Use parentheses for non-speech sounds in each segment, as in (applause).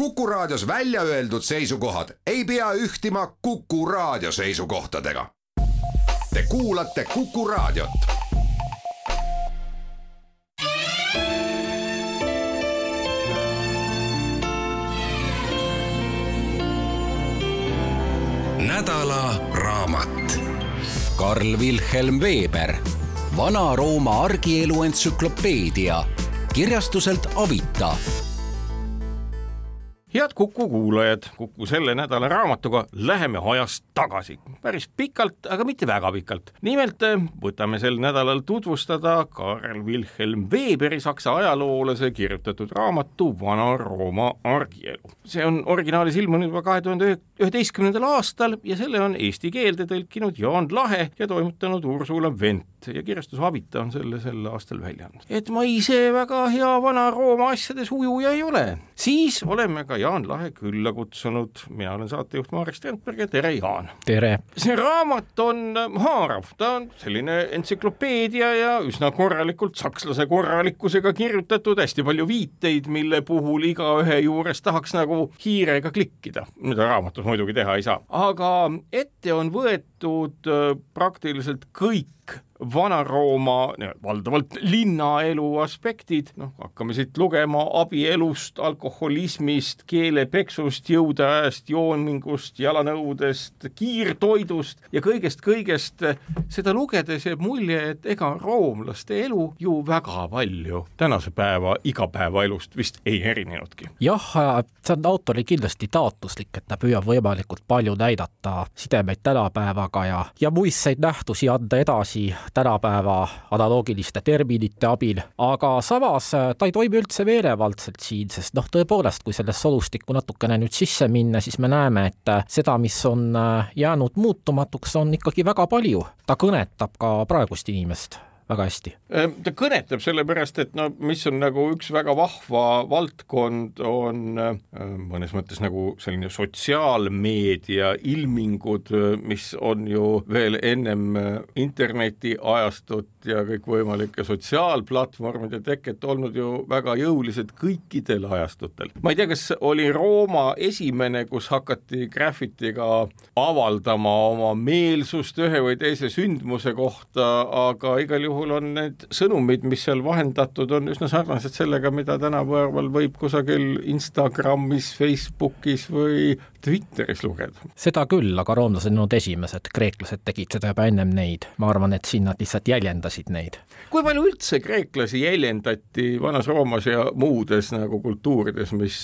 Kuku Raadios välja öeldud seisukohad ei pea ühtima Kuku Raadio seisukohtadega. Te kuulate Kuku Raadiot. nädala raamat. Karl Wilhelm Veeber, Vana-Rooma argielu entsüklopeedia kirjastuselt Avita head Kuku kuulajad, Kuku selle nädala raamatuga läheme ajas tagasi, päris pikalt, aga mitte väga pikalt. nimelt eh, võtame sel nädalal tutvustada Karl Wilhelm Weberi, saksa ajaloolase kirjutatud raamatu Vana-Rooma argielu. see on originaalis ilmunud juba kahe tuhande üheteistkümnendal aastal ja selle on eesti keelde tõlkinud Jaan Lahe ja toimetanud Ursula Vent ja kirjastus Avita on selle sel aastal välja andnud. et ma ise väga hea Vana-Rooma asjades ujuja ei ole, siis oleme ka Jaan Lahe külla kutsunud, mina olen saatejuht Marek Strandberg ja tere, Jaan! tere! see raamat on haarav, ta on selline entsüklopeedia ja üsna korralikult sakslase korralikkusega kirjutatud, hästi palju viiteid, mille puhul igaühe juures tahaks nagu hiirega klikkida, mida raamatus muidugi teha ei saa. aga ette on võetud äh, praktiliselt kõik Vana-Rooma valdavalt linnaelu aspektid, noh, hakkame siit lugema abielust, alkoholismist, keelepeksust, jõudeajast, joomingust, jalanõudest, kiirtoidust ja kõigest-kõigest. seda lugedes jääb mulje, et ega roomlaste elu ju väga palju tänase päeva igapäevaelust vist ei erinenudki. jah, see on autori kindlasti taotluslik, et ta püüab võimalikult palju näidata sidemeid tänapäevaga ja, ja muistseid nähtusi anda edasi tänapäeva analoogiliste terminite abil, aga samas äh, ta ei toimi üldse meelevaldselt siin, sest noh, tõepoolest, kui sellesse olustikku natukene nüüd sisse minna, siis me näeme, et äh, seda, mis on äh, jäänud muutumatuks, on ikkagi väga palju. ta kõnetab ka praegust inimest väga hästi. Ehm, ta kõnetab sellepärast, et no mis on nagu üks väga vahva valdkond, on ehm, mõnes mõttes nagu selline sotsiaalmeedia ilmingud, mis on ju veel ennem internetiajastut ja kõikvõimalike sotsiaalplatvormide teket olnud ju väga jõulised kõikidel ajastutel. ma ei tea, kas oli Rooma esimene, kus hakati graffitiga avaldama oma meelsust ühe või teise sündmuse kohta, aga igal juhul on need sõnumid, mis seal vahendatud on, üsna sarnased sellega, mida tänapäeval võib kusagil Instagramis, Facebookis või Twitteris lugeda. seda küll, aga roomlased on olnud esimesed, kreeklased tegid seda juba ennem neid, ma arvan, et siin nad lihtsalt jäljendasid neid. kui palju üldse kreeklasi jäljendati Vanas Roomas ja muudes nagu kultuurides, mis,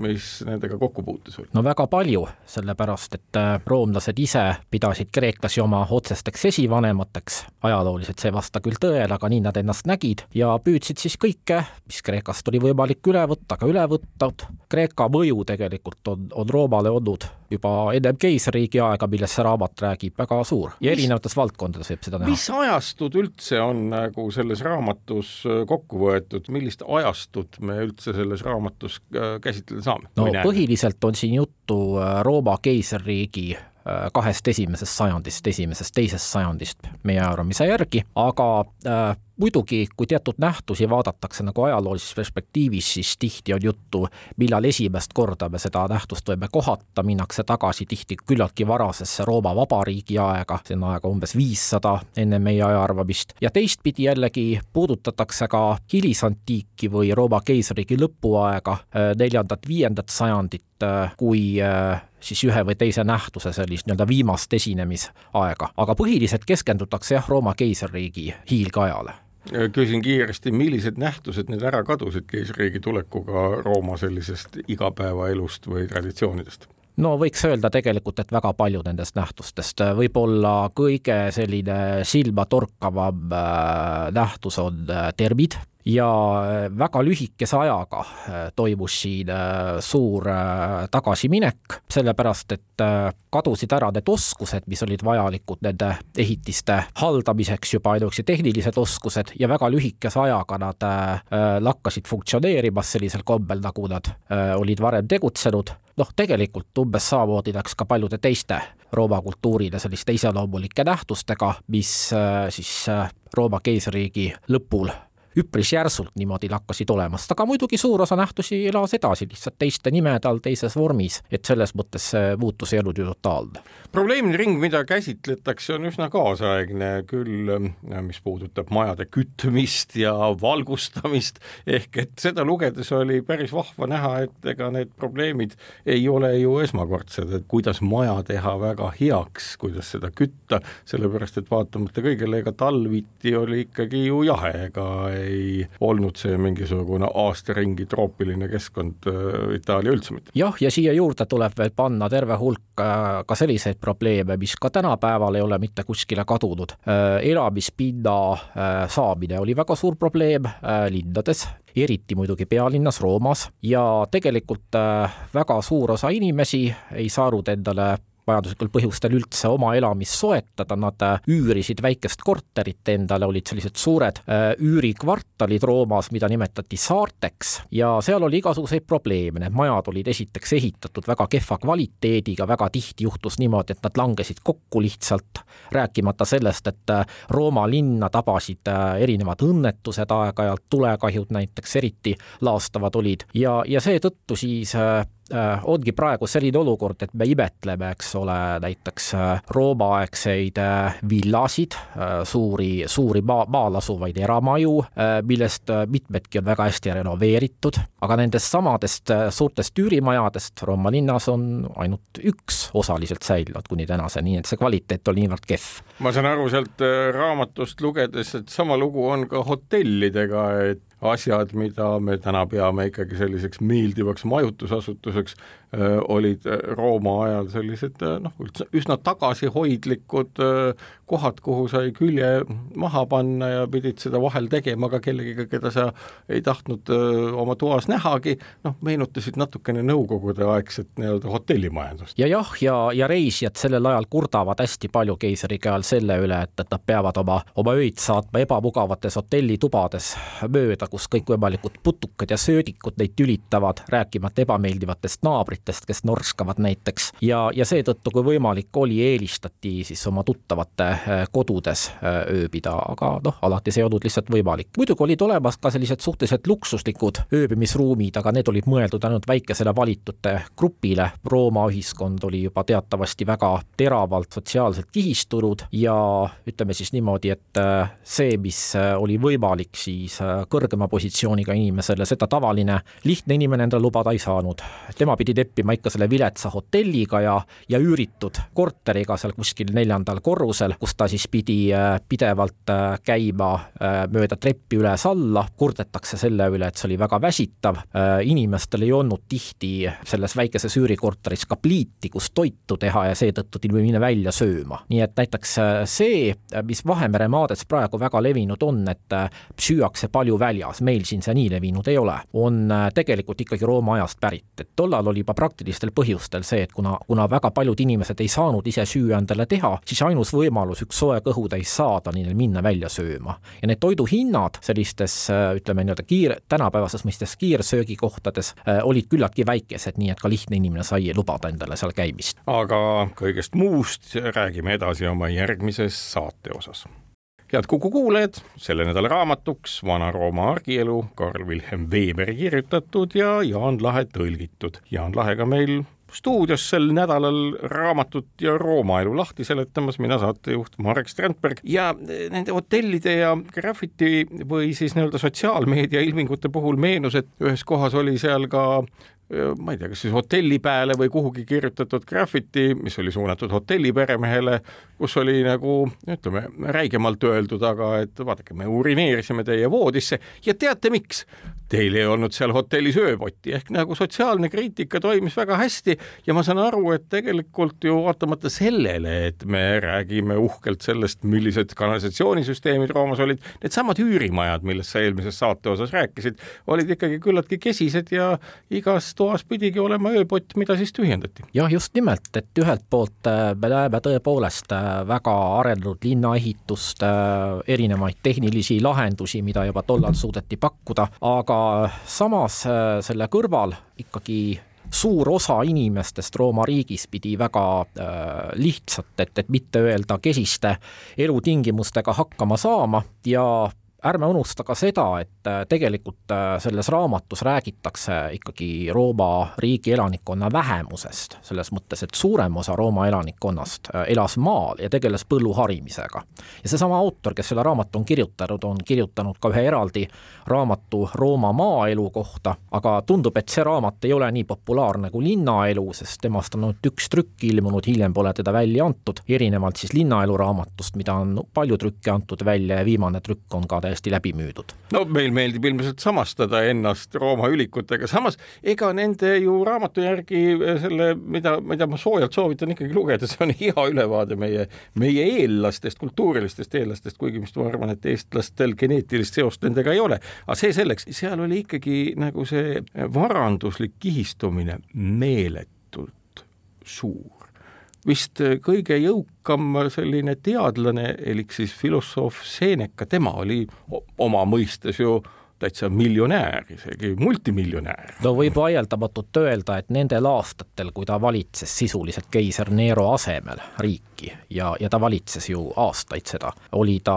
mis nendega kokku puutus no väga palju, sellepärast et äh, roomlased ise pidasid kreeklasi oma otsesteks esivanemateks, ajalooliselt see ei vasta küll tõele, aga nii nad ennast nägid ja püüdsid siis kõike, mis Kreekast oli võimalik üle võtta, ka üle võtta. Kreeka mõju tegelikult on, on Roomale olnud juba ennem keisririigi aega, millest see raamat räägib, väga suur ja erinevates valdkondades võib seda näha. mis ajastud üldse on nagu selles raamatus äh, kokku võetud, millist ajastut me üldse selles raamatus äh, käsitleda saame? no põhiliselt on siin juttu äh, Rooma keisririigi kahest esimesest sajandist, esimesest, teisest sajandist meie arvamise järgi, aga äh, muidugi, kui teatud nähtusi vaadatakse nagu ajaloolises perspektiivis, siis tihti on juttu, millal esimest korda me seda nähtust võime kohata, minnakse tagasi tihti küllaltki varasesse Rooma Vabariigi aega, see on aega umbes viissada enne meie ajaarvamist, ja teistpidi jällegi puudutatakse ka hilisantiiki või Rooma keisririigi lõpuaega, äh, neljandat-viiendat sajandit, äh, kui äh, siis ühe või teise nähtuse sellist nii-öelda viimast esinemisaega, aga põhiliselt keskendutakse jah, Rooma keisririigi hiilgeajale küsin kiiresti, millised nähtused need ära kadusid keisririigi tulekuga Rooma sellisest igapäevaelust või traditsioonidest? no võiks öelda tegelikult, et väga paljud nendest nähtustest, võib-olla kõige selline silmatorkavam äh, nähtus on äh, termid ja äh, väga lühikese ajaga äh, toimus siin äh, suur tagasiminek, sellepärast et kadusid ära need oskused, mis olid vajalikud nende ehitiste haldamiseks, juba ainuüksi tehnilised oskused ja väga lühikese ajaga nad lakkasid funktsioneerimas sellisel kombel, nagu nad olid varem tegutsenud. noh, tegelikult umbes samamoodi läks ka paljude teiste Rooma kultuurile selliste iseloomulike nähtustega, mis siis Rooma keisririigi lõpul üpris järsult niimoodi lakkasid olemast, aga muidugi suur osa nähtusi elas edasi lihtsalt teiste nimede all, teises vormis, et selles mõttes see muutus ei olnud ju totaalne. probleemide ring, mida käsitletakse, on üsna kaasaegne küll, mis puudutab majade kütmist ja valgustamist, ehk et seda lugedes oli päris vahva näha, et ega need probleemid ei ole ju esmakordsed, et kuidas maja teha väga heaks, kuidas seda kütta, sellepärast et vaatamata kõigele, ega talviti oli ikkagi ju jahe, ega ei olnud see mingisugune aasta ringi troopiline keskkond äh, Itaalia üldse mitte. jah, ja siia juurde tuleb veel panna terve hulk äh, ka selliseid probleeme, mis ka tänapäeval ei ole mitte kuskile kadunud. Äh, elamispinna saamine oli väga suur probleem linnades, eriti muidugi pealinnas Roomas ja tegelikult väga suur osa inimesi ei saanud endale majanduslikel põhjustel üldse oma elamist soetada, nad äh, üürisid väikest korterit endale, olid sellised suured äh, üürikvartalid Roomas, mida nimetati saarteks. Ja seal oli igasuguseid probleeme, need majad olid esiteks ehitatud väga kehva kvaliteediga, väga tihti juhtus niimoodi, et nad langesid kokku lihtsalt, rääkimata sellest, et äh, Rooma linna tabasid erinevad õnnetused aeg-ajalt, tulekahjud näiteks eriti laastavad olid. Ja, ja seetõttu siis ongi praegu selline olukord, et me imetleme, eks ole, näiteks äh, Rooma-aegseid äh, villasid äh,, suuri, suuri maa, maal asuvaid eramaju äh,, millest äh, mitmedki on väga hästi renoveeritud, aga nendest samadest äh, suurtest üürimajadest Rooma linnas on ainult üks osaliselt säilinud kuni tänaseni, nii et see kvaliteet oli niivõrd kehv. ma saan aru sealt äh, raamatust lugedes, et sama lugu on ka hotellidega, et asjad, mida me täna peame ikkagi selliseks meeldivaks majutusasutuseks, olid Rooma ajal sellised noh, üsna tagasihoidlikud kohad, kuhu sai külje maha panna ja pidid seda vahel tegema ka kellegiga, keda sa ei tahtnud oma toas nähagi, noh, meenutasid natukene nõukogudeaegset nii-öelda hotellimajandust. ja jah, ja, ja reisijad sellel ajal kurdavad hästi palju keisrikäe all selle üle, et, et nad peavad oma, oma öid saatma ebamugavates hotellitubades mööda, kus kõikvõimalikud putukad ja söödikud neid tülitavad, rääkimata ebameeldivatest naabritest, kes norskavad näiteks. ja, ja seetõttu, kui võimalik oli, eelistati siis oma tuttavate äh, kodudes äh, ööbida, aga noh, alati see ei olnud lihtsalt võimalik. muidugi olid olemas ka sellised suhteliselt luksuslikud ööbimisruumid, aga need olid mõeldud ainult väikesele valitute grupile. Rooma ühiskond oli juba teatavasti väga teravalt sotsiaalselt kihistunud ja ütleme siis niimoodi, et äh, see, mis oli võimalik siis kõrgema positsiooniga inimesele, seda tavaline lihtne inimene endale lubada ei saanud. tema pidi leppima ikka selle viletsa hotelliga ja, ja üüritud korteriga seal kuskil neljandal korrusel, kus ta siis pidi äh, pidevalt äh, käima äh, mööda treppi üles-alla, kurdetakse selle üle, et see oli väga väsitav, inimestel ei olnud tihti selles väikeses üürikorteris ka pliiti, kus toitu teha ja seetõttu tuli minna välja sööma. nii et näiteks see, mis Vahemere maades praegu väga levinud on, et süüakse palju väljas, meil siin see nii levinud ei ole, on tegelikult ikkagi Rooma ajast pärit, et tollal oli juba praktilistel põhjustel see, et kuna, kuna väga paljud inimesed ei saanud ise süüa endale teha, siis ainus võimalus üks soe kõhutäis saada, neil minna välja sööma. ja need toiduhinnad sellistes äh, ütleme nii-öelda kiir, tänapäevases mõistes kiirsöögikohtades äh, olid küllaltki väikesed, nii et ka lihtne inimene sai lubada endale seal käimist. aga kõigest muust räägime edasi oma järgmises saate osas head Kuku kuulajad, selle nädala raamatuks Vana-Rooma argielu, Karl Wilhelm Weberi kirjutatud ja Jaan Lahe tõlgitud. Jaan Lahega meil stuudios sel nädalal raamatut ja Rooma elu lahti seletamas mina saatejuht Marek Strandberg ja nende hotellide ja graffiti või siis nii-öelda sotsiaalmeedia ilmingute puhul meenus, et ühes kohas oli seal ka ma ei tea, kas siis hotellipeale või kuhugi kirjutatud graffiti, mis oli suunatud hotelliperemehele, kus oli nagu ütleme, räigemalt öeldud, aga et vaadake, me urineerisime teie voodisse ja teate miks? Teil ei olnud seal hotellis ööpotti, ehk nagu sotsiaalne kriitika toimis väga hästi ja ma saan aru, et tegelikult ju vaatamata sellele, et me räägime uhkelt sellest, millised kanalisatsioonisüsteemid Roomas olid, needsamad üürimajad, millest sa eelmises saate osas rääkisid, olid ikkagi küllaltki kesised ja igas toas pidigi olema ööpott, mida siis tühjendati. jah, just nimelt, et ühelt poolt äh, me näeme tõepoolest äh, väga arenenud linnaehitust, äh, erinevaid tehnilisi lahendusi, mida juba tollal suudeti pakkuda, aga samas selle kõrval ikkagi suur osa inimestest Rooma riigis pidi väga äh, lihtsalt, et, et mitte öelda kesiste elutingimustega hakkama saama ja ärme unusta ka seda, et äh, tegelikult äh, selles raamatus räägitakse ikkagi Rooma riigi elanikkonna vähemusest, selles mõttes, et suurem osa Rooma elanikkonnast äh, elas maal ja tegeles põllu harimisega. ja seesama autor, kes selle raamatu on kirjutanud, on kirjutanud ka ühe eraldi raamatu Rooma maaelu kohta, aga tundub, et see raamat ei ole nii populaarne kui linnaelu, sest temast on ainult üks trükk ilmunud, hiljem pole teda välja antud, erinevalt siis linnaelu raamatust, mida on palju trükke antud välja ja viimane trükk on ka täiesti läbi müüdud. no meil meeldib ilmselt samastada ennast Rooma ülikutega, samas ega nende ju raamatu järgi selle, mida, mida ma soojalt soovitan ikkagi lugeda, see on hea ülevaade meie, meie eellastest, kultuurilistest eellastest, kuigi vist ma arvan, et eestlastel geneetilist seost nendega ei ole, aga see selleks, seal oli ikkagi nagu see varanduslik kihistumine meeletult suur vist kõige jõukam selline teadlane, elik siis filosoof Seneca, tema oli oma mõistes ju täitsa miljonär, isegi multimiljonär. no võib vaieldamatult öelda, et nendel aastatel, kui ta valitses sisuliselt keiser Nero asemel riiki ja, ja ta valitses ju aastaid seda, oli ta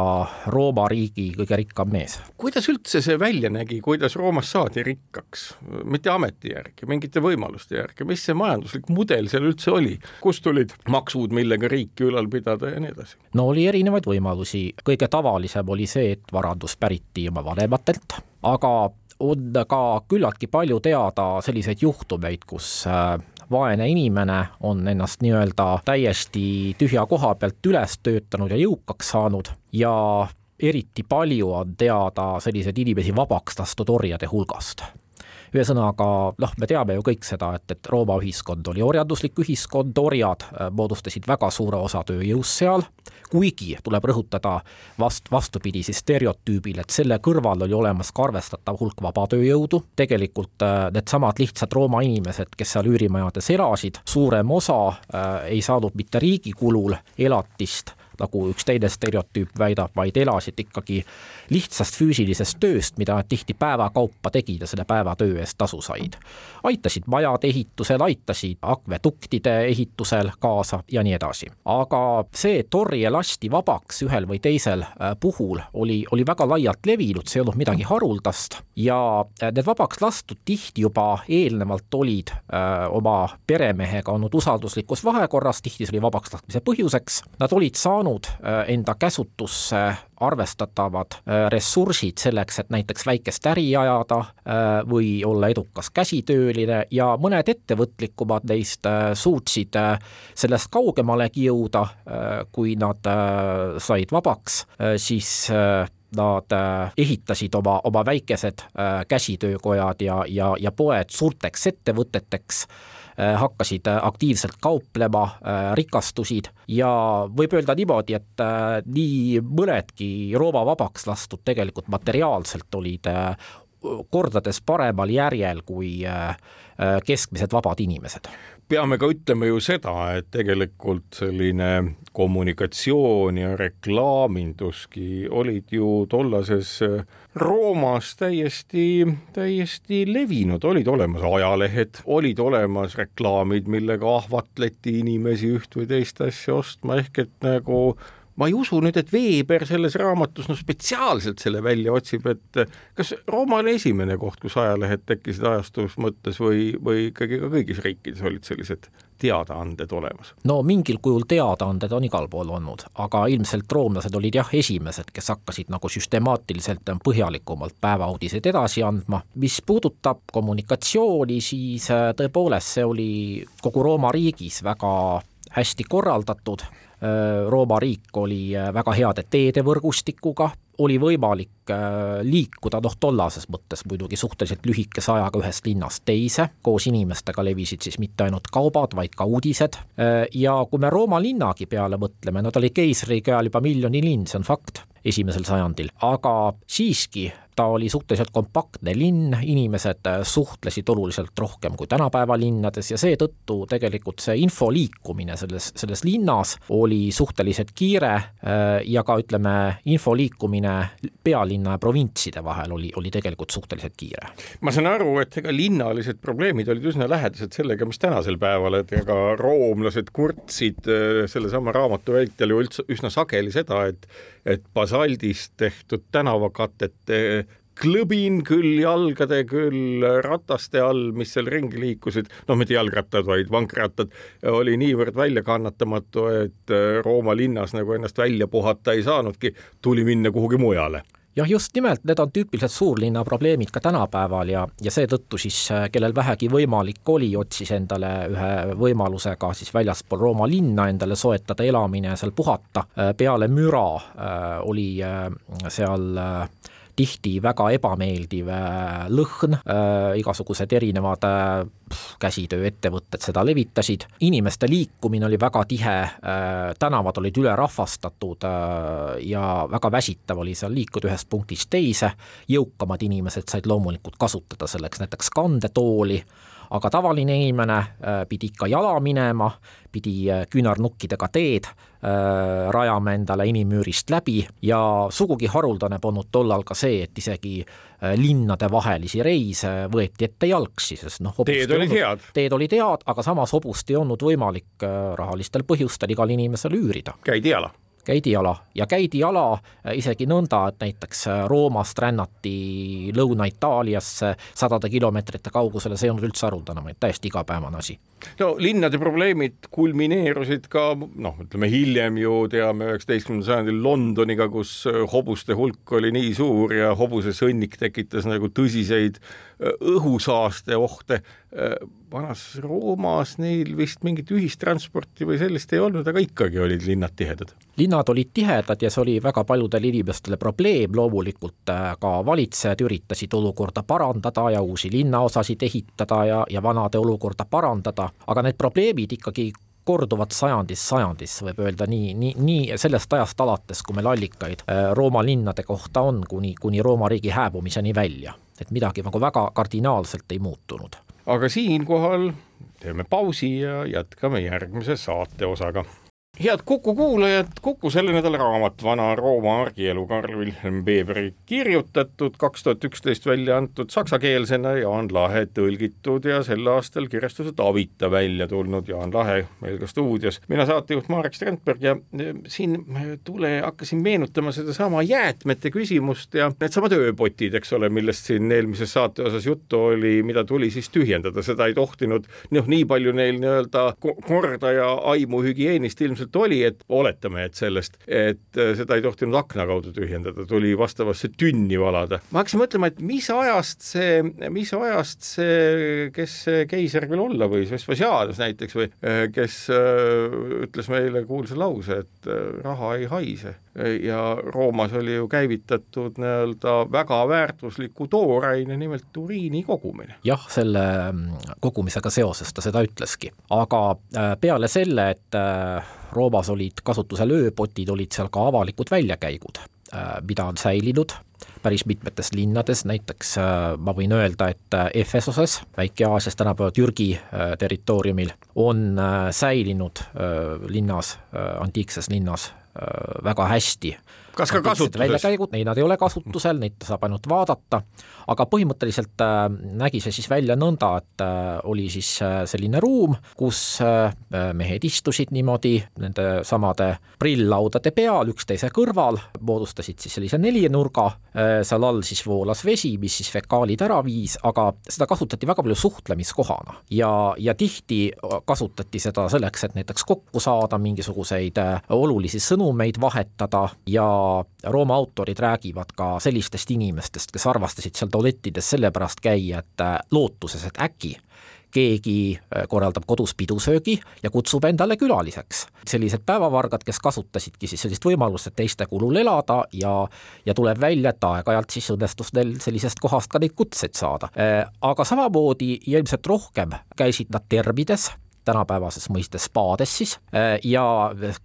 Rooma riigi kõige rikkam mees. kuidas üldse see välja nägi, kuidas Roomast saadi rikkaks, mitte ameti järgi, mingite võimaluste järgi, mis see majanduslik mudel seal üldse oli, kust tulid maksud, millega riiki ülal pidada ja nii edasi? no oli erinevaid võimalusi, kõige tavalisem oli see, et varandus päriti oma vanematelt aga on ka küllaltki palju teada selliseid juhtumeid, kus äh, vaene inimene on ennast nii-öelda täiesti tühja koha pealt üles töötanud ja jõukaks saanud ja eriti palju on teada selliseid inimesi vabaks lastud orjade hulgast ühesõnaga noh, me teame ju kõik seda, et, et Rooma ühiskond oli orjanduslik ühiskond, orjad äh, moodustasid väga suure osa tööjõust seal, kuigi tuleb rõhutada vast, vastupidi siis stereotüübile, et selle kõrval oli olemas ka arvestatav hulk vabatööjõudu, tegelikult äh, needsamad lihtsad Rooma inimesed, kes seal üürimajades elasid, suurem osa äh, ei saanud mitte riigi kulul elatist, nagu üks teine stereotüüp väidab, vaid elasid ikkagi lihtsast füüsilisest tööst, mida nad tihti päevakaupa tegid ja selle päevatöö eest tasu said. aitasid majade ehitusel, aitasid akveduktide ehitusel kaasa ja nii edasi. aga see, et orje lasti vabaks ühel või teisel äh, puhul, oli, oli väga laialt levinud, see ei olnud midagi haruldast ja äh, need vabaks lastud tihti juba eelnevalt olid öö, äh, oma peremehega olnud usalduslikus vahekorras, tihti see oli vabaks laskmise põhjuseks, nad olid saanud enda käsutusse arvestatavad äh, ressursid selleks, et näiteks väikest äri ajada äh, või olla edukas käsitööline ja mõned ettevõtlikumad neist äh, suutsid sellest kaugemalegi jõuda, kui nad said vabaks, siis nad ehitasid oma, oma väikesed käsitöökojad ja, ja, ja poed suurteks ettevõteteks Äh, hakkasid äh, aktiivselt kauplema, äh, rikastusid. Ja võib öelda niimoodi, et nii mõnedki Rooma vabaks lastud tegelikult materiaalselt olid kordades paremal järjel kui keskmised vabad inimesed. Peame ka ütlema ju seda, et tegelikult selline kommunikatsioon ja reklaaminduski olid ju tollases Roomas täiesti, täiesti levinud, olid olemas ajalehed, olid olemas reklaamid, millega ahvatleti inimesi üht või teist asja ostma, ehk et nagu ma ei usu nüüd, et Veeber selles raamatus no spetsiaalselt selle välja otsib, et kas Rooma oli esimene koht, kus ajalehed tekkisid ajastus mõttes või, või ikkagi ka kõigis riikides olid sellised teadaanded olemas? no mingil kujul teadaanded on igal pool olnud, aga ilmselt roomlased olid jah, esimesed, kes hakkasid nagu süstemaatiliselt põhjalikumalt päevauudiseid edasi andma. mis puudutab kommunikatsiooni, siis äh, tõepoolest see oli kogu Rooma riigis väga hästi korraldatud Rooma riik oli äh, väga heade teedevõrgustikuga, oli võimalik äh, liikuda, noh tollases mõttes muidugi suhteliselt lühikese ajaga ühest linnast teise, koos inimestega levisid siis mitte ainult kaubad, vaid ka uudised. Ja kui me Rooma linnagi peale mõtleme, no ta oli keisriga ajal juba miljoni linn, see on fakt, esimesel sajandil, aga siiski ta oli suhteliselt kompaktne linn, inimesed äh, suhtlesid oluliselt rohkem kui tänapäeva linnades ja seetõttu tegelikult see info liikumine selles, selles linnas oli suhteliselt kiire ja ka ütleme, info liikumine pealinna ja provintside vahel oli, oli tegelikult suhteliselt kiire. ma saan aru, et ega linnalised probleemid olid üsna lähedased sellega, mis tänasel päeval, et ega roomlased kurtsid sellesama raamatu vältel ju üldse üsna sageli seda, et et basaldist tehtud tänavakatete klõbin küll jalgade, küll rataste all, mis seal ringi liikusid, noh, mitte jalgrattad, vaid vankrattad, oli niivõrd väljakannatamatu, et äh, Rooma linnas nagu ennast välja puhata ei saanudki, tuli minna kuhugi mujale. Jah, just nimelt, need on tüüpilised suurlinna probleemid ka tänapäeval ja, ja seetõttu siis, äh, kellel vähegi võimalik oli, otsis endale ühe võimalusega siis väljaspool Rooma linna endale soetada elamine ja seal puhata. Äh, peale müra oli seal äh, tihti väga ebameeldiv äh, lõhn, äh, igasugused erinevad äh, käsitööettevõtted seda levitasid, inimeste liikumine oli väga tihe, tänavad olid ülerahvastatud ja väga väsitav oli seal liikuda ühest punktist teise, jõukamad inimesed said loomulikult kasutada selleks näiteks kandetooli, aga tavaline inimene äh, pidi ikka jala minema, pidi äh, küünarnukkidega teed äh, rajama endale inimüürist läbi ja sugugi haruldane polnud tollal ka see, et isegi linnadevahelisi reise võeti ette jalgsi, sest noh, teed olid head. teed olid head, aga samas hobust ei olnud võimalik rahalistel põhjustel igal inimesel üürida. käidi jala käidi jala ja käidi jala äh, isegi nõnda, et näiteks äh, Roomast rännati Lõuna-Itaaliasse sadade kilomeetrite kaugusele, see ei olnud üldse haruldane, vaid täiesti igapäevane asi. no linnade probleemid kulmineerusid ka noh, ütleme hiljem ju teame üheksateistkümnendal sajandil Londoniga, kus äh, hobuste hulk oli nii suur ja hobusesõnnik tekitas nagu tõsiseid õhusaaste ohte vanas Roomas neil vist mingit ühistransporti või sellist ei olnud, aga ikkagi olid linnad tihedad. linnad olid tihedad ja see oli väga paljudele inimestele probleem, loomulikult äh, ka valitsejad üritasid olukorda parandada ja uusi linnaosasid ehitada ja, ja vanade olukorda parandada, aga need probleemid ikkagi korduvad sajandist sajandisse, võib öelda nii, nii, nii sellest ajast alates, kui meil allikaid äh, Rooma linnade kohta on, kuni, kuni Rooma riigi hääbumiseni välja. et midagi nagu väga kardinaalselt ei muutunud aga siinkohal teeme pausi ja jätkame järgmise saateosaga head Kuku kuulajad, Kuku selle nädala raamat Vana Rooma argielu Karl Wilhelm Weberi kirjutatud, kaks tuhat üksteist välja antud saksakeelsena, Jaan Lahe tõlgitud ja sel aastal kirjastuse Tavita välja tulnud, Jaan Lahe meil ka stuudios. mina saatejuht Marek Strandberg ja e, siin tule, hakkasin meenutama sedasama jäätmete küsimust ja needsamad ööpotid, eks ole, millest siin eelmises saate osas juttu oli, mida tuli siis tühjendada, seda ei tohtinud, noh, nii palju neil nii-öelda korda ja aimu hügieenist ilmselt ilmselt oli, et oletame, et sellest, et äh, seda ei tohtinud akna kaudu tühjendada, tuli vastavasse tünni valada. ma hakkasin mõtlema, et mis ajast see, mis ajast see, kes see keiser küll olla võis, Vespasianus näiteks või äh, kes äh, ütles meile kuulsa lause, et raha ei haise ja Roomas oli ju käivitatud nii-öelda väga väärtusliku tooraine, nimelt uriini kogumine. jah, selle mm, kogumisega seoses ta seda ütleski, aga peale selle, et Roomas olid kasutusel ööpotid, olid seal ka avalikud väljakäigud, äh, mida on säilinud päris mitmetes linnades, näiteks äh, ma võin öelda, et äh, Efesoses, Väike-Aasias, tänapäeva Türgi territooriumil, on säilinud linnas, antiikses linnas väga hästi kas ka kasutuses? väljakäigud, ei nad ei ole kasutusel, neid saab ainult vaadata, aga põhimõtteliselt äh, nägi see siis välja nõnda, et äh, oli siis äh, selline ruum, kus mehed istusid niimoodi nende samade prilllaudade peal üksteise kõrval, moodustasid siis sellise nelinurga seal all siis voolas vesi, mis siis fekaalid ära viis, aga seda kasutati väga palju suhtlemiskohana ja, ja tihti kasutati seda selleks, et näiteks kokku saada, mingisuguseid olulisi sõnumeid vahetada ja Rooma autorid räägivad ka sellistest inimestest, kes armastasid seal tualettides sellepärast käia, et äh, lootuses, et äkki keegi äh, korraldab kodus pidusöögi ja kutsub endale külaliseks. sellised päevavargad, kes kasutasidki siis sellist võimalust, et teiste kulul elada ja, ja tuleb välja, et aeg-ajalt siis õnnestus neil sellisest kohast ka neid kutseid saada. Äh, aga samamoodi ja ilmselt rohkem käisid nad tervides tänapäevases mõistes spaades siis, ja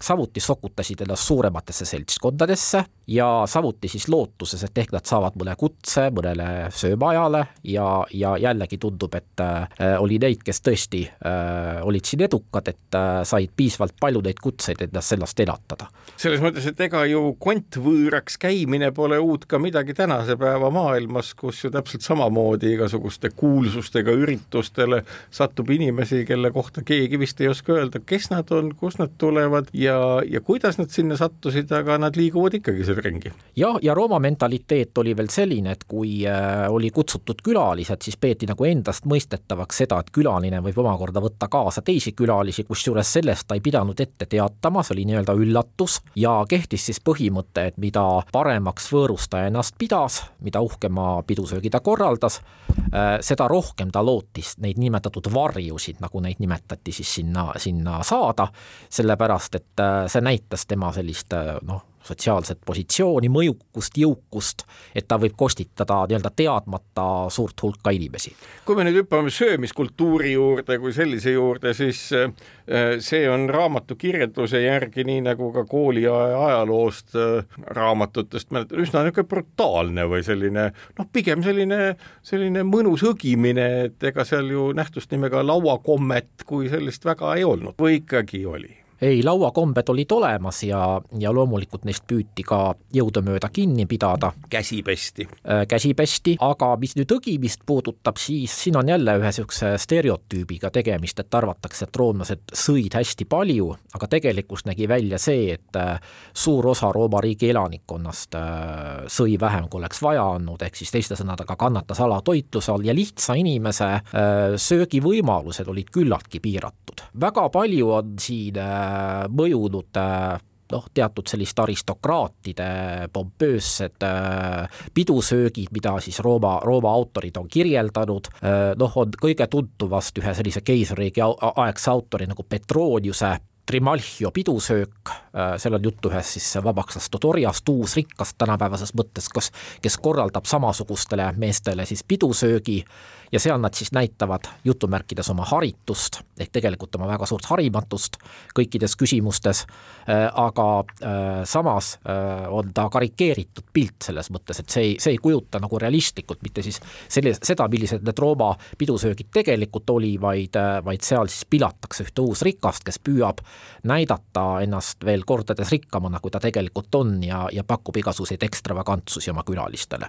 samuti sokutasid ennast suurematesse seltskondadesse ja samuti siis lootuses, et ehk nad saavad mõne kutse mõnele söömaajale ja, ja jällegi tundub, et äh, oli neid, kes tõesti äh, olid siin edukad, et äh, said piisavalt palju neid kutseid, et ennast sellest elatada. selles mõttes, et ega ju kontvõõraks käimine pole uut ka midagi tänase päeva maailmas, kus ju täpselt samamoodi igasuguste kuulsustega üritustele satub inimesi, kelle kohta keegi vist ei oska öelda, kes nad on, kust nad tulevad ja, ja kuidas nad sinna sattusid, aga nad liiguvad ikkagi seal ringi. jah, ja Rooma mentaliteet oli veel selline, et kui äh, oli kutsutud külalised, siis peeti nagu endastmõistetavaks seda, et külaline võib omakorda võtta kaasa teisi külalisi, kusjuures sellest ta ei pidanud ette teatama, see oli nii-öelda üllatus ja kehtis siis põhimõte, et mida paremaks võõrustaja ennast pidas, mida uhkema pidusöögi ta korraldas, äh, seda rohkem ta lootis neid nimetatud varjusid, nagu neid nimetati siis sinna, sinna saada, sellepärast et äh, see näitas tema sellist noh, sotsiaalset positsiooni, mõjukust, jõukust, et ta võib kostitada nii-öelda teadmata suurt hulka inimesi. kui me nüüd hüppame söömiskultuuri juurde kui sellise juurde, siis äh, see on raamatu kirjelduse järgi, nii nagu ka kooliaja ajaloost äh, raamatutest mäletan, üsna niisugune brutaalne või selline noh, pigem selline, selline mõnus õgimine, et ega seal ju nähtust nimega lauakommet kui sellist väga ei olnud või ikkagi oli? Ei, lauakombed olid olemas ja, ja loomulikult neist püüti ka jõudumööda kinni pidada. käsi pesti. Äh, käsi pesti, aga mis nüüd õgimist puudutab, siis siin on jälle ühe niisuguse stereotüübiga tegemist, et arvatakse, et roomlased sõid hästi palju, aga tegelikkus nägi välja see, et äh, suur osa Rooma riigi elanikkonnast äh, sõi vähem, kui oleks vaja olnud, ehk siis teiste sõnadega kannatas alatoitluse all ja lihtsa inimese söögivõimalused olid küllaltki piiratud. Väga palju on siin mõjunud noh, teatud sellist aristokraatide pompöössed pidusöögid, mida siis Rooma, Rooma autorid on kirjeldanud, noh, on kõige tuntum vast ühe sellise keisririigi aegse autori nagu Petroniuse Trimalchio pidusöök, seal on juttu ühest siis vabaks lastud orjast, uusrikkast tänapäevases mõttes, kes, kes korraldab samasugustele meestele siis pidusöögi ja seal nad siis näitavad jutumärkides oma haritust, ehk tegelikult oma väga suurt harimatust kõikides küsimustes, äh, aga äh, samas äh, on ta karikeeritud pilt selles mõttes, et see ei, see ei kujuta nagu realistlikult mitte siis selle, seda, millised need Rooma pidusöögid tegelikult oli, vaid, vaid seal siis pilatakse ühte uusrikast, kes püüab näidata ennast veel kordades rikkamana, kui ta tegelikult on ja, ja pakub igasuguseid ekstravagantsusi oma külalistele.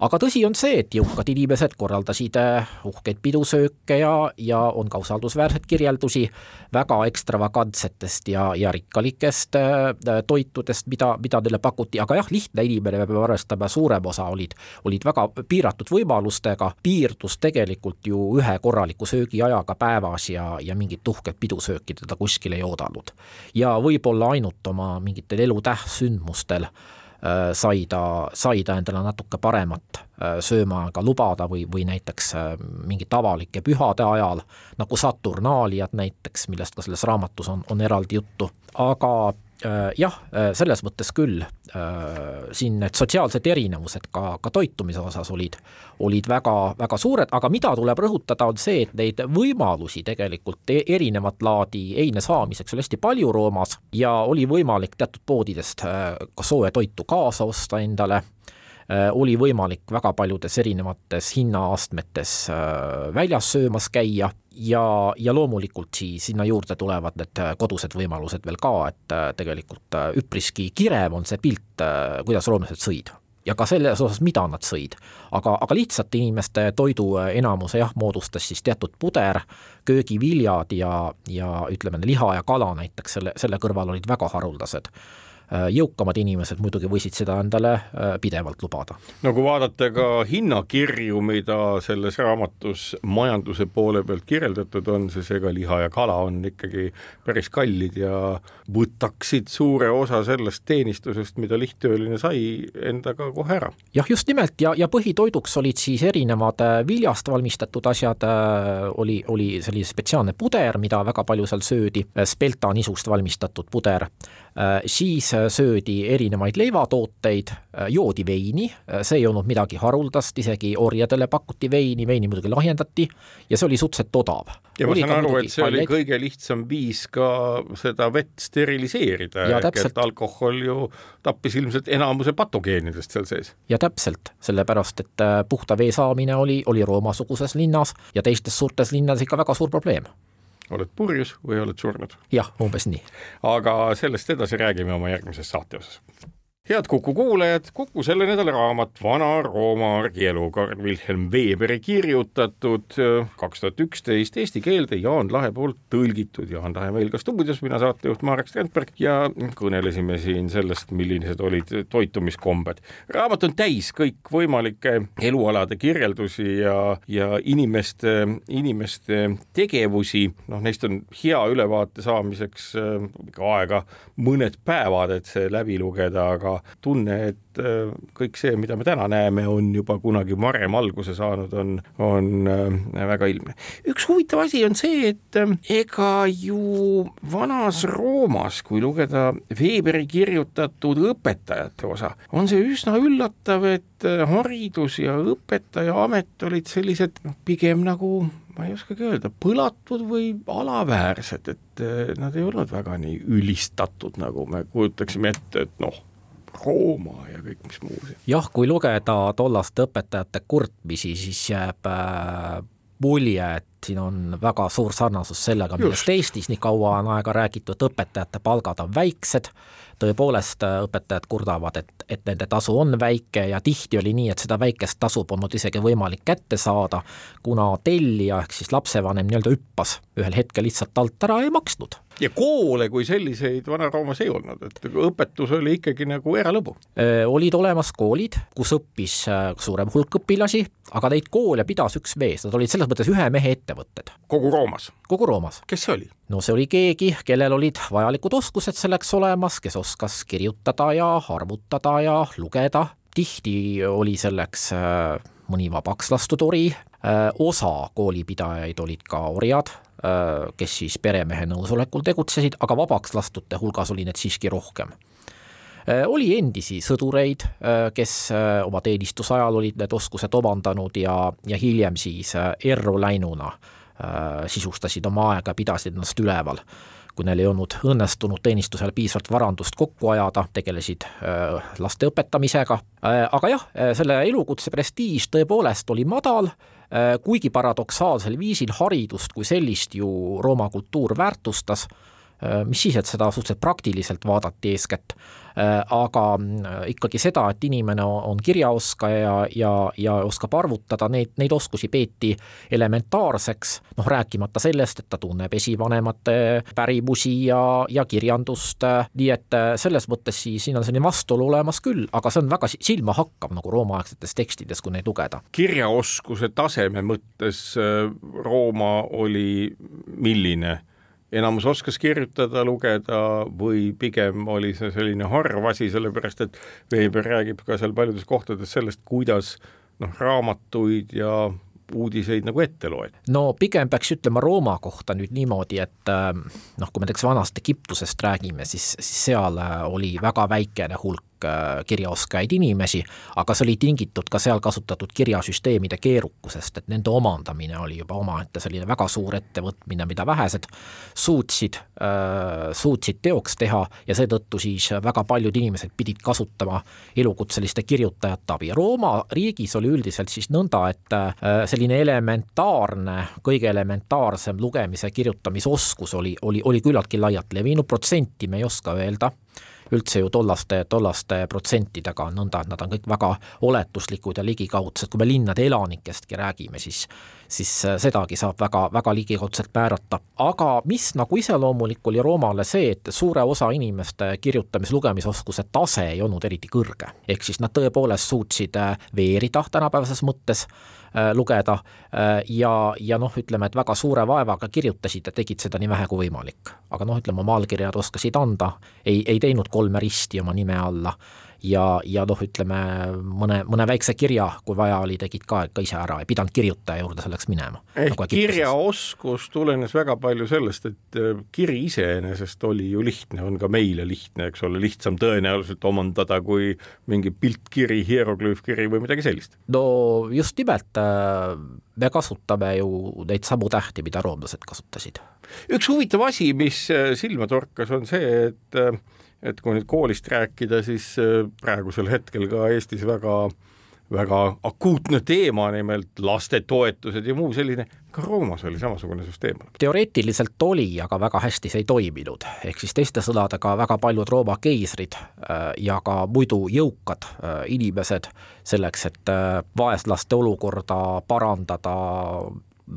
aga tõsi on see, et jõukad inimesed korraldasid uhkeid pidusööke ja, ja on ka usaldusväärseid kirjeldusi väga ekstravagantsetest ja, ja rikkalikest äh, toitudest, mida, mida neile pakuti, aga jah, lihtne inimene, me peame arvestama, suurem osa olid, olid väga piiratud võimalustega, piirdus tegelikult ju ühe korraliku söögiajaga päevas ja, ja mingit uhket pidusööki teda kuskil ei oodanud. ja võib-olla ainult oma mingitel elutähtsündmustel Äh, sai ta, sai ta endale natuke paremat äh, söömaaega lubada või, või näiteks äh, mingite avalike pühade ajal, nagu Saturnaaliad näiteks, millest ka selles raamatus on, on eraldi juttu, aga Äh, jah, äh, selles mõttes küll, äh, siin need sotsiaalsed erinevused ka, ka toitumise osas olid, olid väga, väga suured, aga mida tuleb rõhutada, on see, et neid võimalusi tegelikult e-, erinevat laadi heine saamiseks oli hästi palju Roomas ja oli võimalik teatud poodidest ka sooja toitu kaasa osta endale oli võimalik väga paljudes erinevates hinnaastmetes väljas söömas käia ja, ja loomulikult siis sinna juurde tulevad need äh, kodused võimalused veel ka, et äh, tegelikult äh, üpriski kirev on see pilt, kuidas roomlased sõid ja ka selles osas, mida nad sõid. aga, aga lihtsate inimeste toidu enamuse jah, moodustas siis teatud puder, köögiviljad ja, ja ütleme, liha ja kala näiteks selle, selle kõrval olid väga haruldased Äh, jõukamad inimesed muidugi võisid seda endale äh, pidevalt lubada. no kui vaadata ka hinnakirju, mida selles raamatus majanduse poole pealt kirjeldatud on, siis ega liha ja kala on ikkagi päris kallid ja võtaksid suure osa sellest teenistusest, mida lihttööline sai endaga kohe ära. jah, just nimelt ja, ja põhitoiduks olid siis erinevad äh, viljast valmistatud asjad, oli, oli selline spetsiaalne puder, mida väga palju seal söödi, spelta nisust valmistatud puder, siis söödi erinevaid leivatooteid, joodi veini, see ei olnud midagi haruldast, isegi orjadele pakuti veini, veini muidugi lahjendati ja see oli suhteliselt odav. ja ma saan aru, et see paljaid... oli kõige lihtsam viis ka seda vett steriliseerida, ehk et alkohol ju tappis ilmselt enamuse patogeenidest seal sees. ja täpselt, sellepärast et äh, puhta vee saamine oli, oli Rooma-suguses linnas ja teistes suurtes linnades ikka väga suur probleem oled purjus või oled surnud. jah, umbes nii. aga sellest edasi räägime oma järgmises saate osas head Kuku kuulajad, Kuku selle nädala raamat Vana-Rooma argielu, Karl Wilhelm Weberi kirjutatud, kaks tuhat üksteist eesti keelde Jaan Lahe poolt tõlgitud. Jaan Lahe meil ka stuudios, mina saatejuht Marek Strandberg ja kõnelesime siin sellest, millised olid toitumiskombed. raamat on täis kõikvõimalikke elualade kirjeldusi ja, ja inimeste, inimeste tegevusi, noh, neist on hea ülevaate saamiseks ikka aega mõned päevad, et see läbi lugeda, aga tunne, et äh, kõik see, mida me täna näeme, on juba kunagi varem alguse saanud, on, on äh, väga ilmne. üks huvitav asi on see, et äh, ega ju vanas Roomas, kui lugeda Weberi kirjutatud õpetajate osa, on see üsna üllatav, et haridus ja õpetajaamet olid sellised noh, pigem nagu ma ei oskagi öelda, põlatud või alaväärsed, et nad ei olnud väga nii ülistatud, nagu me kujutaksime ette, et noh, Rooma ja kõik, mis muu. jah, kui lugeda tollaste õpetajate kurtmisi, siis jääb äh, mulje, et siin on väga suur sarnasus sellega, millest Eestis nii kaua on aega räägitud, õpetajate palgad on väiksed, tõepoolest äh, õpetajad kurdavad, et, et nende tasu on väike ja tihti oli nii, et seda väikest tasu polnud isegi võimalik kätte saada, kuna tellija ehk siis lapsevanem nii-öelda hüppas ühel hetkel lihtsalt alt ära ei maksnud ja koole kui selliseid Vana-Roomas ei olnud, et õpetus oli ikkagi nagu eralõbu? olid olemas koolid, kus õppis suurem hulk õpilasi, aga neid koole pidas üks mees, nad olid selles mõttes ühe mehe ettevõtted. kogu Roomas? Kogu Roomas. kes see oli? no see oli keegi, kellel olid vajalikud oskused selleks olemas, kes oskas kirjutada ja arvutada ja lugeda, tihti oli selleks mõni vabaks lastud ori, osa koolipidajaid olid ka orjad, kes siis peremehe nõusolekul tegutsesid, aga vabaks lastute hulgas oli neid siiski rohkem oli endisi sõdureid, kes oma teenistusajal olid need oskused omandanud ja, ja hiljem siis erru läinuna sisustasid oma aega, pidasid ennast üleval. kui neil ei olnud õnnestunud teenistusel piisavalt varandust kokku ajada, tegelesid laste õpetamisega, aga jah, selle elukutse prestiiž tõepoolest oli madal, kuigi paradoksaalsel viisil haridust kui sellist ju Rooma kultuur väärtustas Äh, mis siis, et seda suhteliselt praktiliselt vaadati eeskätt, äh, aga äh, ikkagi seda, et inimene on kirjaoskaja ja, ja, ja oskab arvutada, neid, neid oskusi peeti elementaarseks, noh rääkimata sellest, et ta tunneb esivanemate pärimusi ja, ja kirjandust, nii et selles mõttes siis siin on selline vastuolu olemas küll, aga see on väga silmahakkav nagu roomaaegsetes tekstides, kui neid lugeda. kirjaoskuse taseme mõttes Rooma oli milline? Enamus oskas kirjutada, lugeda või pigem oli see selline harv asi, sellepärast et Weber räägib ka seal paljudes kohtades sellest, kuidas noh, raamatuid ja uudiseid nagu ette loed? no pigem peaks ütlema Rooma kohta nüüd niimoodi, et noh, kui me näiteks vanast Egiptusest räägime, siis, siis seal oli väga väikene hulk Äh, kirjaoskajaid inimesi, aga see oli tingitud ka seal kasutatud kirjasüsteemide keerukusest, et nende omandamine oli juba omaette selline väga suur ettevõtmine, mida vähesed suutsid, äh, suutsid teoks teha ja seetõttu siis väga paljud inimesed pidid kasutama elukutseliste kirjutajate abi. Rooma riigis oli üldiselt siis nõnda, et äh, selline elementaarne, kõige elementaarsem lugemise kirjutamisoskus oli, oli, oli küllaltki laialt levinud, protsenti me ei oska öelda üldse ju tollaste, tollaste protsentidega on nõnda, et nad on kõik väga oletuslikud ja ligikaudsed, kui me linnade elanikestki räägime, siis siis äh, sedagi saab väga, väga ligikaudselt määrata. aga mis nagu iseloomulik oli Roomale see, et suure osa inimeste kirjutamis-lugemisoskuse tase ei olnud eriti kõrge. ehk siis nad tõepoolest suutsid äh, veerida tänapäevases mõttes, lugeda ja, ja noh, ütleme, et väga suure vaevaga kirjutasid ja tegid seda nii vähe kui võimalik. aga noh, ütleme oma allkirjad oskasid anda, ei, ei teinud kolme risti oma nime alla ja, ja noh, ütleme mõne, mõne väikse kirja, kui vaja oli, tegid ka ikka ise ära, ei pidanud kirjutaja juurde selleks minema. ehk nagu kirjaoskus tulenes väga palju sellest, et äh, kiri iseenesest oli ju lihtne, on ka meile lihtne, eks ole, lihtsam tõenäoliselt omandada kui mingi piltkiri, hieroglüüfkiri või midagi sellist. no just nimelt, äh, me kasutame ju neid samu tähti, mida roomlased kasutasid. üks huvitav asi, mis äh, silma torkas, on see, et et kui nüüd koolist rääkida, siis äh, praegusel hetkel ka Eestis väga väga akuutne teema, nimelt lastetoetused ja muu selline, ka Roomas oli samasugune süsteem. teoreetiliselt oli, aga väga hästi see ei toiminud, ehk siis teiste sõnadega väga paljud Rooma keisrid äh, ja ka muidu jõukad äh, inimesed selleks, et vaeslaste olukorda parandada,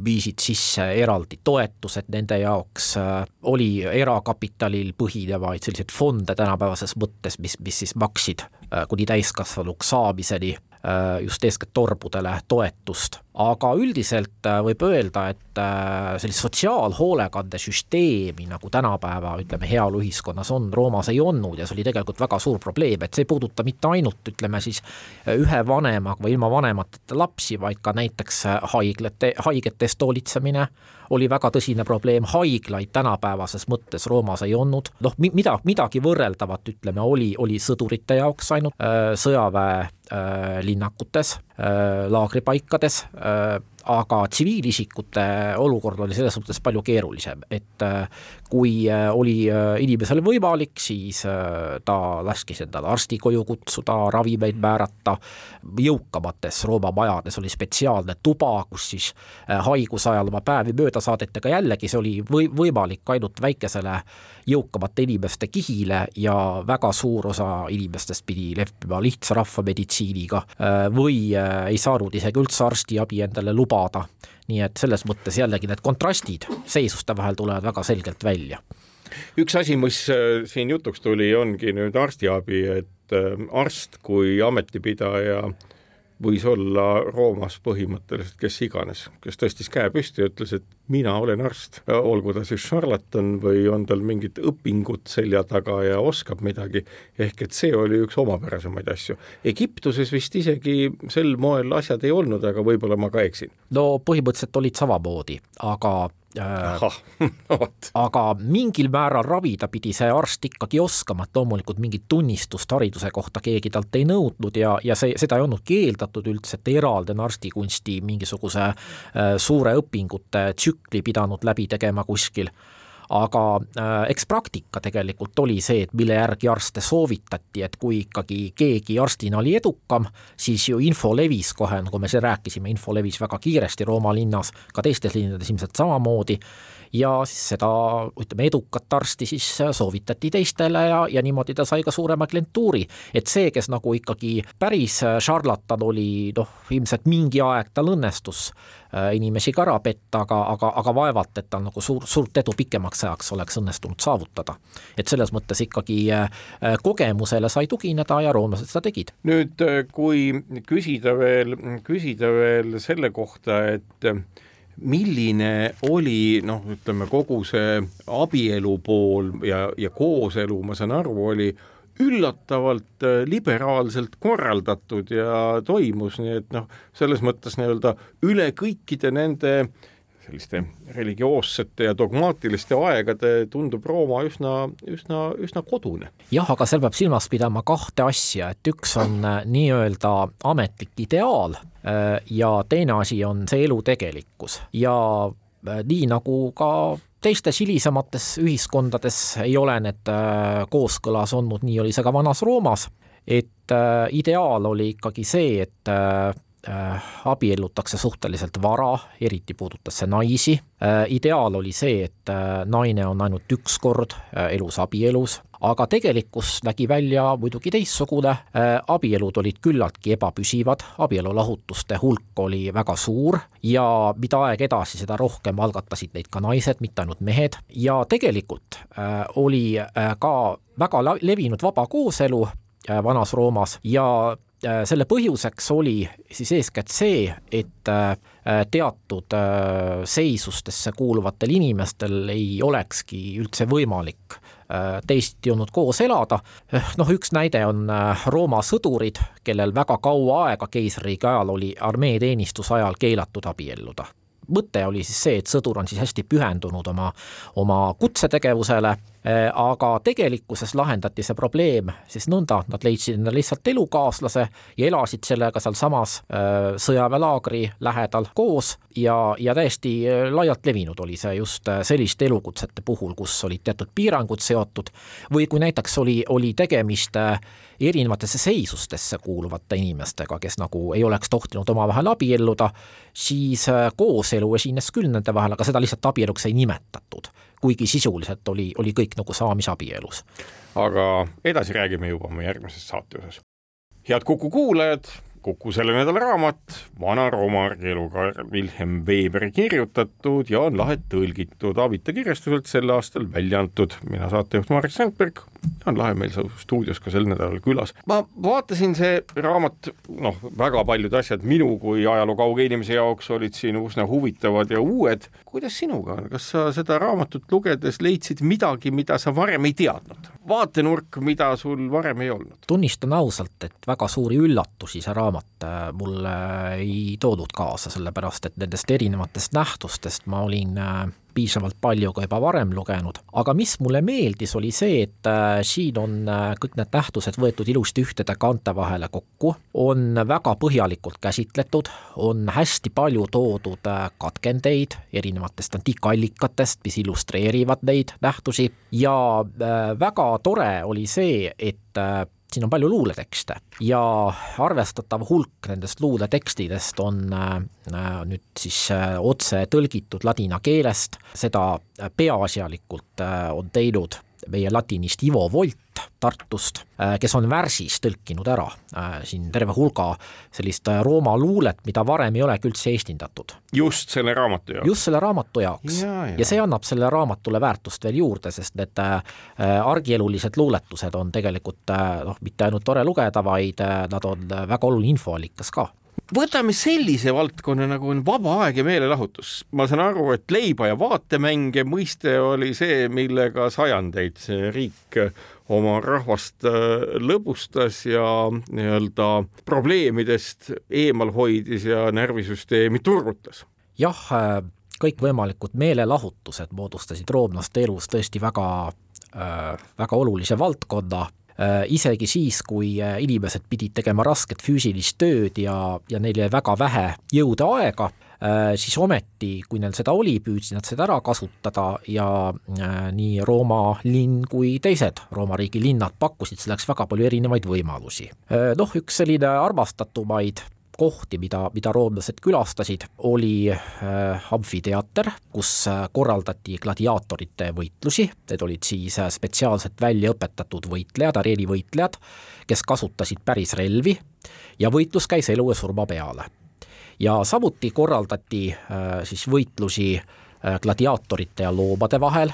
viisid sisse eraldi toetused nende jaoks, äh, oli erakapitalil põhinevaid selliseid fonde tänapäevases mõttes, mis, mis siis maksid äh, kuni täiskasvanuks saamiseni Äh, just eeskätt torbudele toetust, aga üldiselt äh, võib öelda, et äh, sellist sotsiaalhoolekandesüsteemi nagu tänapäeva ütleme, heaoluühiskonnas on, Roomas ei olnud ja see oli tegelikult väga suur probleem, et see ei puuduta mitte ainult ütleme siis ühe vanemaga või ilma vanemateta lapsi, vaid ka näiteks haiglate, haigete eest hoolitsemine oli väga tõsine probleem, haiglaid tänapäevases mõttes Roomas ei olnud, noh, mida, midagi võrreldavat, ütleme, oli, oli sõdurite jaoks ainult äh, äh, laagripaikades äh,, aga tsiviilisikute olukord oli selles mõttes palju keerulisem, et äh, kui äh, oli äh, inimesel võimalik, siis ta laskis endale arsti koju kutsuda, ravimeid määrata, jõukamates Rooma majades oli spetsiaalne tuba, kus siis haiguse ajal oma päevi mööda saadeti, aga jällegi see oli või-, võimalik ainult väikesele jõukamate inimeste kihile ja väga suur osa inimestest pidi leppima lihtsa rahvameditsiiniga või ei saanud isegi üldse arstiabi endale lubada. Nii et selles mõttes jällegi need kontrastid seisuste vahel tulevad väga selgelt välja. üks asi, mis äh, siin jutuks tuli, ongi nüüd arstiabi, et äh, arst kui ametipidaja võis olla Roomas põhimõtteliselt kes iganes, kes tõstis käe püsti ja ütles, et mina olen arst, olgu ta siis šarlatan või on tal mingid õpingud selja taga ja oskab midagi, ehk et see oli üks omapärasemaid asju. Egiptuses vist isegi sel moel asjad ei olnud, aga võib-olla ma ka eksin. no põhimõtteliselt olid samamoodi, aga (laughs) aga mingil määral ravida pidi see arst ikkagi oskama, et loomulikult mingit tunnistust hariduse kohta keegi talt ei nõudnud ja, ja see, seda ei olnud keeldatud üldse, et eraldi on arstikunsti mingisuguse äh, suure õpingute tsükli pidanud läbi tegema kuskil aga äh, eks praktika tegelikult oli see, et mille järgi arste soovitati, et kui ikkagi keegi arstina oli edukam, siis ju info levis kohe, nagu me siin rääkisime, info levis väga kiiresti Rooma linnas, ka teistes linnades ilmselt samamoodi ja siis seda, ütleme, edukat arsti siis soovitati teistele ja, ja niimoodi ta sai ka suurema klientuuri. et see, kes nagu ikkagi päris šarlatan oli, noh, ilmselt mingi aeg tal õnnestus äh, inimesi ka ära petta, aga, aga, aga vaevalt, et tal nagu suur, suurt edu pikemaks ajaks oleks õnnestunud saavutada. et selles mõttes ikkagi äh, kogemusele sai tugineda ja roomlased seda tegid. nüüd, äh, kui küsida veel, küsida veel selle kohta, et milline oli noh, ütleme kogu see abielu pool ja, ja kooselu, ma saan aru, oli üllatavalt äh, liberaalselt korraldatud ja toimus, nii et noh, selles mõttes nii-öelda üle kõikide nende selliste religioossete ja dogmaatiliste aegade tundub Rooma üsna, üsna, üsna kodune. jah, aga seal peab silmas pidama kahte asja, et üks on äh, nii-öelda ametlik ideaal äh, ja teine asi on see elu tegelikkus ja äh, nii nagu ka teistes hilisemates ühiskondades ei ole need kooskõlas olnud, nii oli see ka Vanas Roomas, et ideaal oli ikkagi see, et abiellutakse suhteliselt vara, eriti puudutas see naisi. Äh, ideaal oli see, et äh, naine on ainult üks kord elus abielus, aga tegelikkus nägi välja muidugi teistsugune, abielud olid küllaltki ebapüsivad, abielulahutuste hulk oli väga suur ja mida aeg edasi, seda rohkem algatasid neid ka naised, mitte ainult mehed, ja tegelikult oli ka väga levinud vaba kooselu Vanas Roomas ja selle põhjuseks oli siis eeskätt see, et teatud seisustesse kuuluvatel inimestel ei olekski üldse võimalik teisiti olnud koos elada. noh, üks näide on Rooma sõdurid, kellel väga kaua aega keisririigi ajal oli armeeteenistuse ajal keelatud abielluda mõte oli siis see, et sõdur on siis hästi pühendunud oma, oma kutsetegevusele, aga tegelikkuses lahendati see probleem siis nõnda, nad leidsid endale lihtsalt elukaaslase ja elasid sellega sealsamas eh, sõjaväelaagri lähedal koos ja, ja täiesti eh, laialt levinud oli see just selliste elukutsete puhul, kus olid teatud piirangud seotud või kui näiteks oli, oli tegemist erinevatesse seisustesse kuuluvate inimestega, kes nagu ei oleks tohtinud omavahel abielluda, siis äh, kooselu esines küll nende vahel, aga seda lihtsalt abieluks ei nimetatud. kuigi sisuliselt oli, oli kõik nagu saamisabielus. aga edasi räägime juba oma järgmises saate osas. head Kuku kuulajad, Kuku selle nädala raamat, Vana-Rooma argielukaar Wilhelm Weberi kirjutatud ja on lahet tõlgitud Avita kirjastuselt sel aastal välja antud. mina saatejuht Marek Sandberg, on lahe meil stuudios ka sel nädalal külas. ma vaatasin, see raamat, noh, väga paljud asjad minu kui ajaloo kauge inimese jaoks olid siin üsna huvitavad ja uued. kuidas sinuga on, kas sa seda raamatut lugedes leidsid midagi, mida sa varem ei teadnud? vaatenurk, mida sul varem ei olnud? tunnistan ausalt, et väga suuri üllatusi see raamat äh, mulle ei toodud kaasa, sellepärast et nendest erinevatest nähtustest ma olin äh, piisavalt palju ka juba varem lugenud, aga mis mulle meeldis, oli see, et äh, siin on kõik need nähtused võetud ilusti ühtede kaante vahele kokku, on väga põhjalikult käsitletud, on hästi palju toodud katkendeid erinevatest antiikallikatest, mis illustreerivad neid nähtusi. Ja väga tore oli see, et siin on palju luuletekste ja arvestatav hulk nendest luuletekstidest on äh, nüüd siis äh, otse tõlgitud ladina keelest, seda peaasjalikult äh, on teinud meie latinist Ivo Volt Tartust, äh, kes on värsis tõlkinud ära äh, siin terve hulga sellist äh, Rooma luulet, mida varem ei olegi üldse eestindatud. just selle raamatu jaoks? just selle raamatu jaoks ja, ja. ja see annab sellele raamatule väärtust veel juurde, sest need argielulised luuletused on tegelikult noh, mitte ainult tore lugeda, vaid nad on väga oluline infoallikas ka võtame sellise valdkonna nagu on vaba aeg ja meelelahutus. ma saan aru, et leiba ja vaatemänge mõiste oli see, millega sajandeid see riik oma rahvast äh, lõbustas ja nii-öelda probleemidest eemal hoidis ja närvisüsteemi turgutas. jah, äh, kõikvõimalikud meelelahutused moodustasid roomlaste elus tõesti väga äh, väga olulise valdkonna isegi siis, kui äh, inimesed pidid tegema rasket füüsilist tööd ja, ja neil jäi väga vähe jõuda aega, äh, siis ometi, kui neil seda oli, püüdsid nad seda ära kasutada ja nii Rooma linn kui teised Rooma riigi linnad pakkusid selleks väga palju erinevaid võimalusi. Noh, üks selline armastatumaid kohti, mida, mida roomlased külastasid, oli äh, amfiteater, kus äh, korraldati gladiaatorite võitlusi, need olid siis äh, spetsiaalselt välja õpetatud võitlejad, areenivõitlejad, kes kasutasid päris relvi ja võitlus käis elu ja surma peale. ja samuti korraldati siis võitlusi gladiaatorite ja loomade vahel,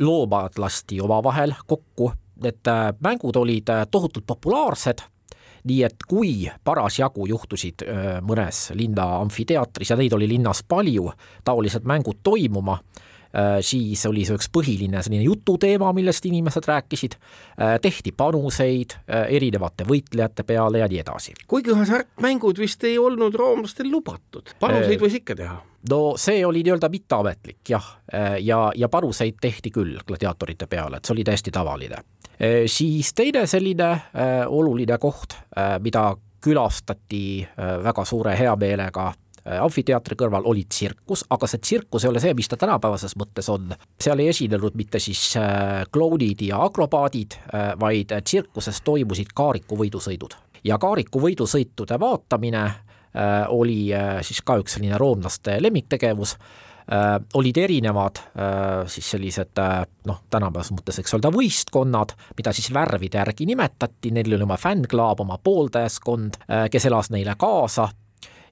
loomad lasti omavahel kokku, need mängud olid tohutult populaarsed nii et kui parasjagu juhtusid mõnes linna amfiteatris ja neid oli linnas palju, taolised mängud toimuma, siis oli see üks põhiline selline jututeema, millest inimesed rääkisid, tehti panuseid erinevate võitlejate peale ja nii edasi. kuigi hasartmängud vist ei olnud roomlastel lubatud, panuseid võis ikka teha. no see oli nii-öelda mitteametlik jah, ja, ja panuseid tehti küll gladiaatorite peale, et see oli täiesti tavaline. Äh, siis teine selline äh, oluline koht, äh, mida külastati väga suure heameelega amfiteatri kõrval oli tsirkus, aga see tsirkus ei ole see, mis ta tänapäevases mõttes on. seal ei esinenud mitte siis klounid ja akrobaadid, vaid tsirkuses toimusid kaariku võidusõidud. ja kaariku võidusõitude vaatamine oli siis ka üks selline roomlaste lemmiktegevus äh, olid erinevad äh, siis sellised äh, noh, tänapäevases mõttes võiks öelda võistkonnad, mida siis värvide järgi nimetati, neil oli oma fännklaab, oma pooldajaskond äh,, kes elas neile kaasa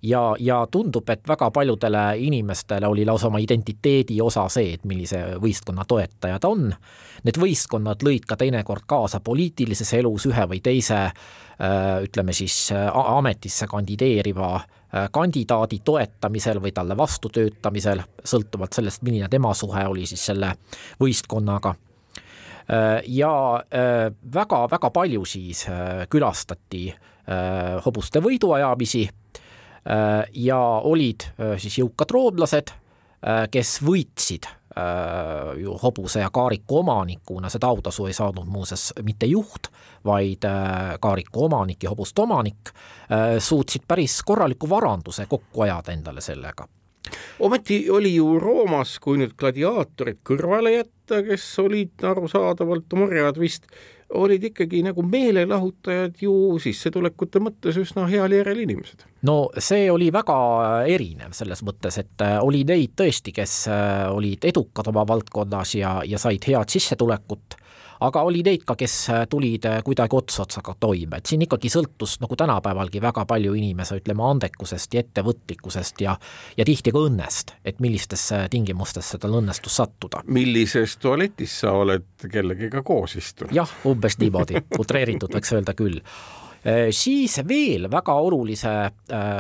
ja, ja tundub, et väga paljudele inimestele oli lausa oma identiteedi osa see, et millise võistkonna toetaja ta on. Need võistkonnad lõid ka teinekord kaasa poliitilises elus ühe või teise ütleme siis ametisse kandideeriva kandidaadi toetamisel või talle vastutöötamisel, sõltuvalt sellest, milline tema suhe oli siis selle võistkonnaga ja väga-väga palju siis külastati hobuste võiduajamisi ja olid siis jõukad roodlased, kes võitsid ju hobuse ja kaariku omanikuna, seda autasu ei saanud muuseas mitte juht, vaid kaariku omanik ja hobuste omanik, suutsid päris korraliku varanduse kokku ajada endale sellega. Ometi oli ju Roomas, kui nüüd gladiaatorid kõrvale jätta, kes olid arusaadavalt orjad vist, olid ikkagi nagu meelelahutajad ju sissetulekute mõttes üsna heal järjel inimesed. no see oli väga erinev selles mõttes, et äh, oli neid tõesti, kes äh, olid edukad oma valdkonnas ja, ja said head sissetulekut aga oli neid ka, kes äh, tulid äh, kuidagi ots otsaga toime, et siin ikkagi sõltus nagu tänapäevalgi väga palju inimese, ütleme, andekusest ja ettevõtlikkusest ja ja tihti ka õnnest, et millistesse tingimustesse tal õnnestus sattuda. millises tualetis sa oled kellegiga koos istunud? jah, umbes niimoodi, utreeritud võiks öelda küll. Äh, siis veel väga olulise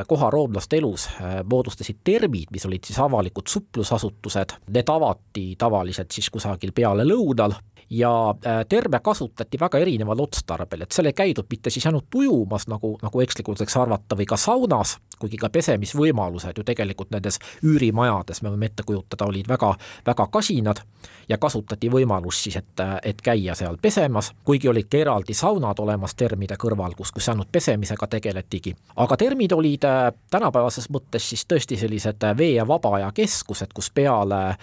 koha roomlaste elus moodustasid termid, mis olid siis avalikud suplusasutused, need avati tavaliselt siis kusagil peale lõunal ja äh, terme kasutati väga erineval otstarbel, et seal ei käidud mitte siis ainult ujumas, nagu, nagu ekslikult võiks arvata, või ka saunas, kuigi ka pesemisvõimalused ju tegelikult nendes üürimajades, me võime ette kujutada, olid väga, väga kasinad ja kasutati võimalust siis, et, et käia seal pesemas, kuigi olid ka eraldi saunad olemas termide kõrval, kus, kus ainult pesemisega tegeletigi. aga termid olid äh, tänapäevases mõttes siis tõesti sellised äh, vee- ja vaba aja keskused, kus peale äh,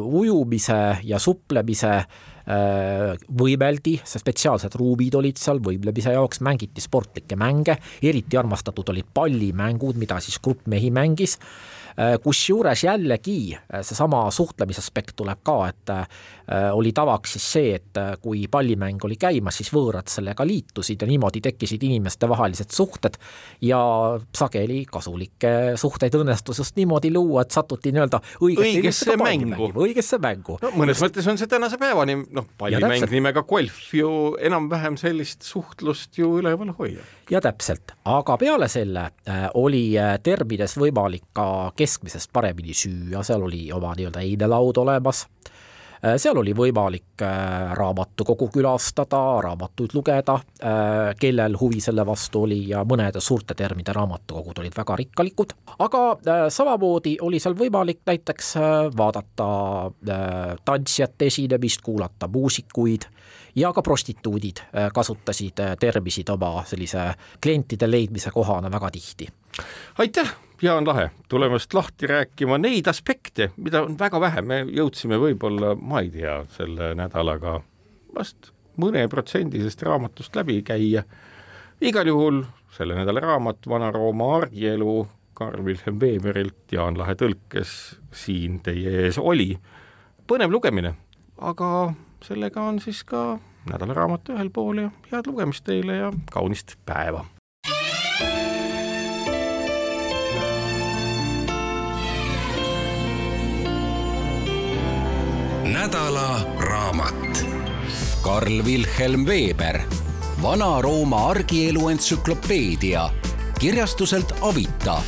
ujumise ja suplemise võimeldi, spetsiaalsed ruumid olid seal võimlemise jaoks, mängiti sportlikke mänge, eriti armastatud olid pallimängud, mida siis grupp mehi mängis. Äh, kusjuures jällegi äh, seesama suhtlemise aspekt tuleb ka, et äh, oli tavaks siis see, et kui pallimäng oli käimas, siis võõrad sellega liitusid ja niimoodi tekkisid inimestevahelised suhted ja sageli kasulikke suhteid õnnestus just niimoodi luua, et satuti nii-öelda õigesse mängu. õigesse mängu. no mõnes mõttes on see tänase päevani, noh, pallimäng nimega golf ju enam-vähem sellist suhtlust ju üleval hoiab. ja täpselt, aga peale selle äh, oli termides võimalik ka keskmisest paremini süüa, seal oli oma nii-öelda einelaud olemas, äh, seal oli võimalik äh, raamatukogu külastada, raamatuid lugeda, äh, kellel huvi selle vastu oli ja mõnede suurte termide raamatukogud olid väga rikkalikud, aga samamoodi oli seal võimalik näiteks vaadata tantsijate esinemist, kuulata muusikuid ja ka prostituudid kasutasid termisid oma sellise klientide leidmise kohana väga tihti. aitäh Jaan Lahe tulemast lahti rääkima neid aspekte, mida on väga vähe, me jõudsime võib-olla, ma ei tea, selle nädalaga vast mõne protsendisest raamatust läbi käia. igal juhul selle nädala raamat Vana-Rooma argielu Karl Wilhelm Weberilt Jaan Lahe tõlkes siin teie ees oli. põnev lugemine, aga sellega on siis ka nädalaraamat ühel pool ja head lugemist teile ja kaunist päeva nädala raamat. Karl Wilhelm Veeber, Vana-Rooma argielu entsüklopeedia kirjastuselt Avita